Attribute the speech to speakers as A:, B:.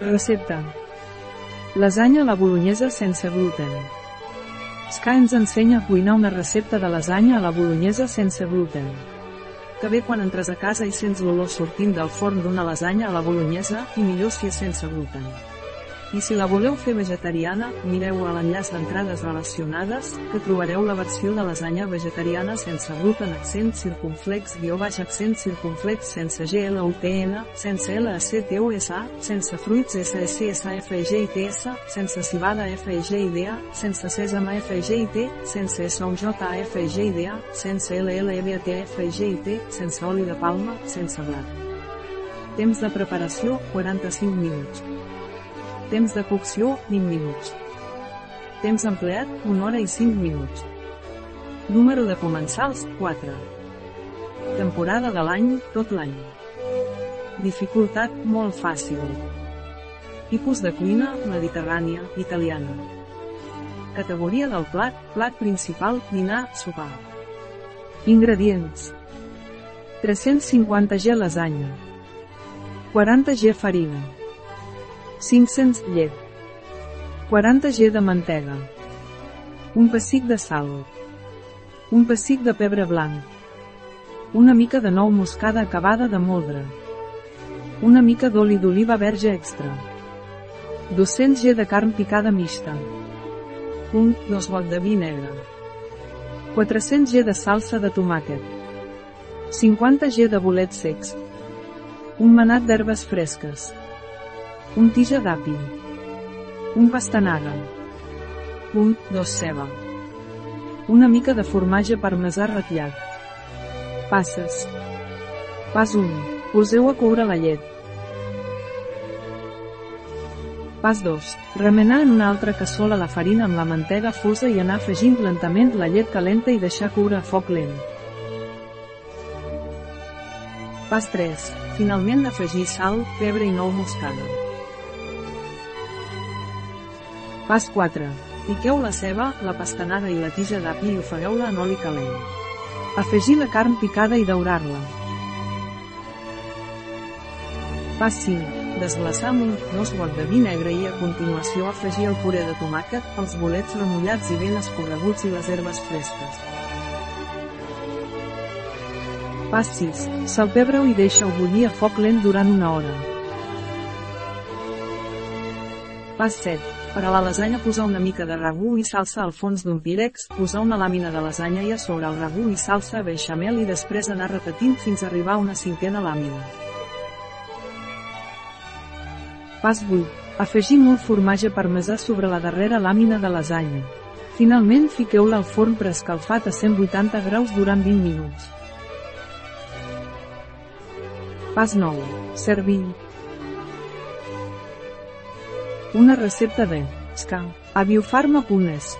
A: Recepta. Lasanya a la bolognesa sense gluten. Ska ens ensenya a cuinar una recepta de lasanya a la bolognesa sense gluten. Que bé quan entres a casa i sents l'olor sortint del forn d'una lasanya a la bolognesa, i millor si és sense gluten. I si la voleu fer vegetariana, mireu a l'enllaç d'entrades relacionades, que trobareu la versió de lasanya vegetariana sense gluten accent circunflex guió baix accent circunflex sense GLUTN, sense LACTUSA, sense fruits SSSFGITS, sense cibada FGIDA, sense sèsam FGIT, sense SONJFGIDA, sense LLEBTFGIT, sense oli de palma, sense blat. Temps de preparació, 45 minuts. Temps de cocció, 20 minuts. Temps empleat, 1 hora i 5 minuts. Número de comensals, 4. Temporada de l'any, tot l'any. Dificultat, molt fàcil. Tipus de cuina, mediterrània, italiana. Categoria del plat, plat principal, dinar, sopar. Ingredients. 350 g lasanya. 40 g farina. 500 llet. 40 g de mantega. Un pessic de sal. Un pessic de pebre blanc. Una mica de nou moscada acabada de moldre. Una mica d'oli d'oliva verge extra. 200 g de carn picada mixta. Un, dos got de vi negre. 400 g de salsa de tomàquet. 50 g de bolets secs. Un manat d'herbes fresques. Un tija d'api. Un pastanaga. Un, dos ceba. Una mica de formatge parmesà ratllat. Passes. Pas 1. Poseu a coure la llet. Pas 2. Remenar en una altra cassola la farina amb la mantega fosa i anar afegint lentament la llet calenta i deixar coure a foc lent. Pas 3. Finalment afegir sal, pebre i nou moscada. Pas 4. Piqueu la ceba, la pastanaga i la tija d'api i ofegueu-la en oli calent. Afegir la carn picada i daurar-la. Pas 5. Desglaçar amb un dos got de vi negre i a continuació afegir el puré de tomàquet, els bolets remullats i ben escorreguts i les herbes fresques. Pas 6. Salpebreu i deixeu bullir a foc lent durant una hora. Pas 7. Per a la lasanya posar una mica de ragú i salsa al fons d'un pirex, posar una làmina de lasanya i a sobre el ragú i salsa beixamel i després anar repetint fins a arribar a una cinquena làmina. Pas 8. Afegir molt formatge parmesà sobre la darrera làmina de lasanya. Finalment fiqueu-la al forn preescalfat a 180 graus durant 20 minuts. Pas 9. Servir. Una recepta de Ska. A biofarma.es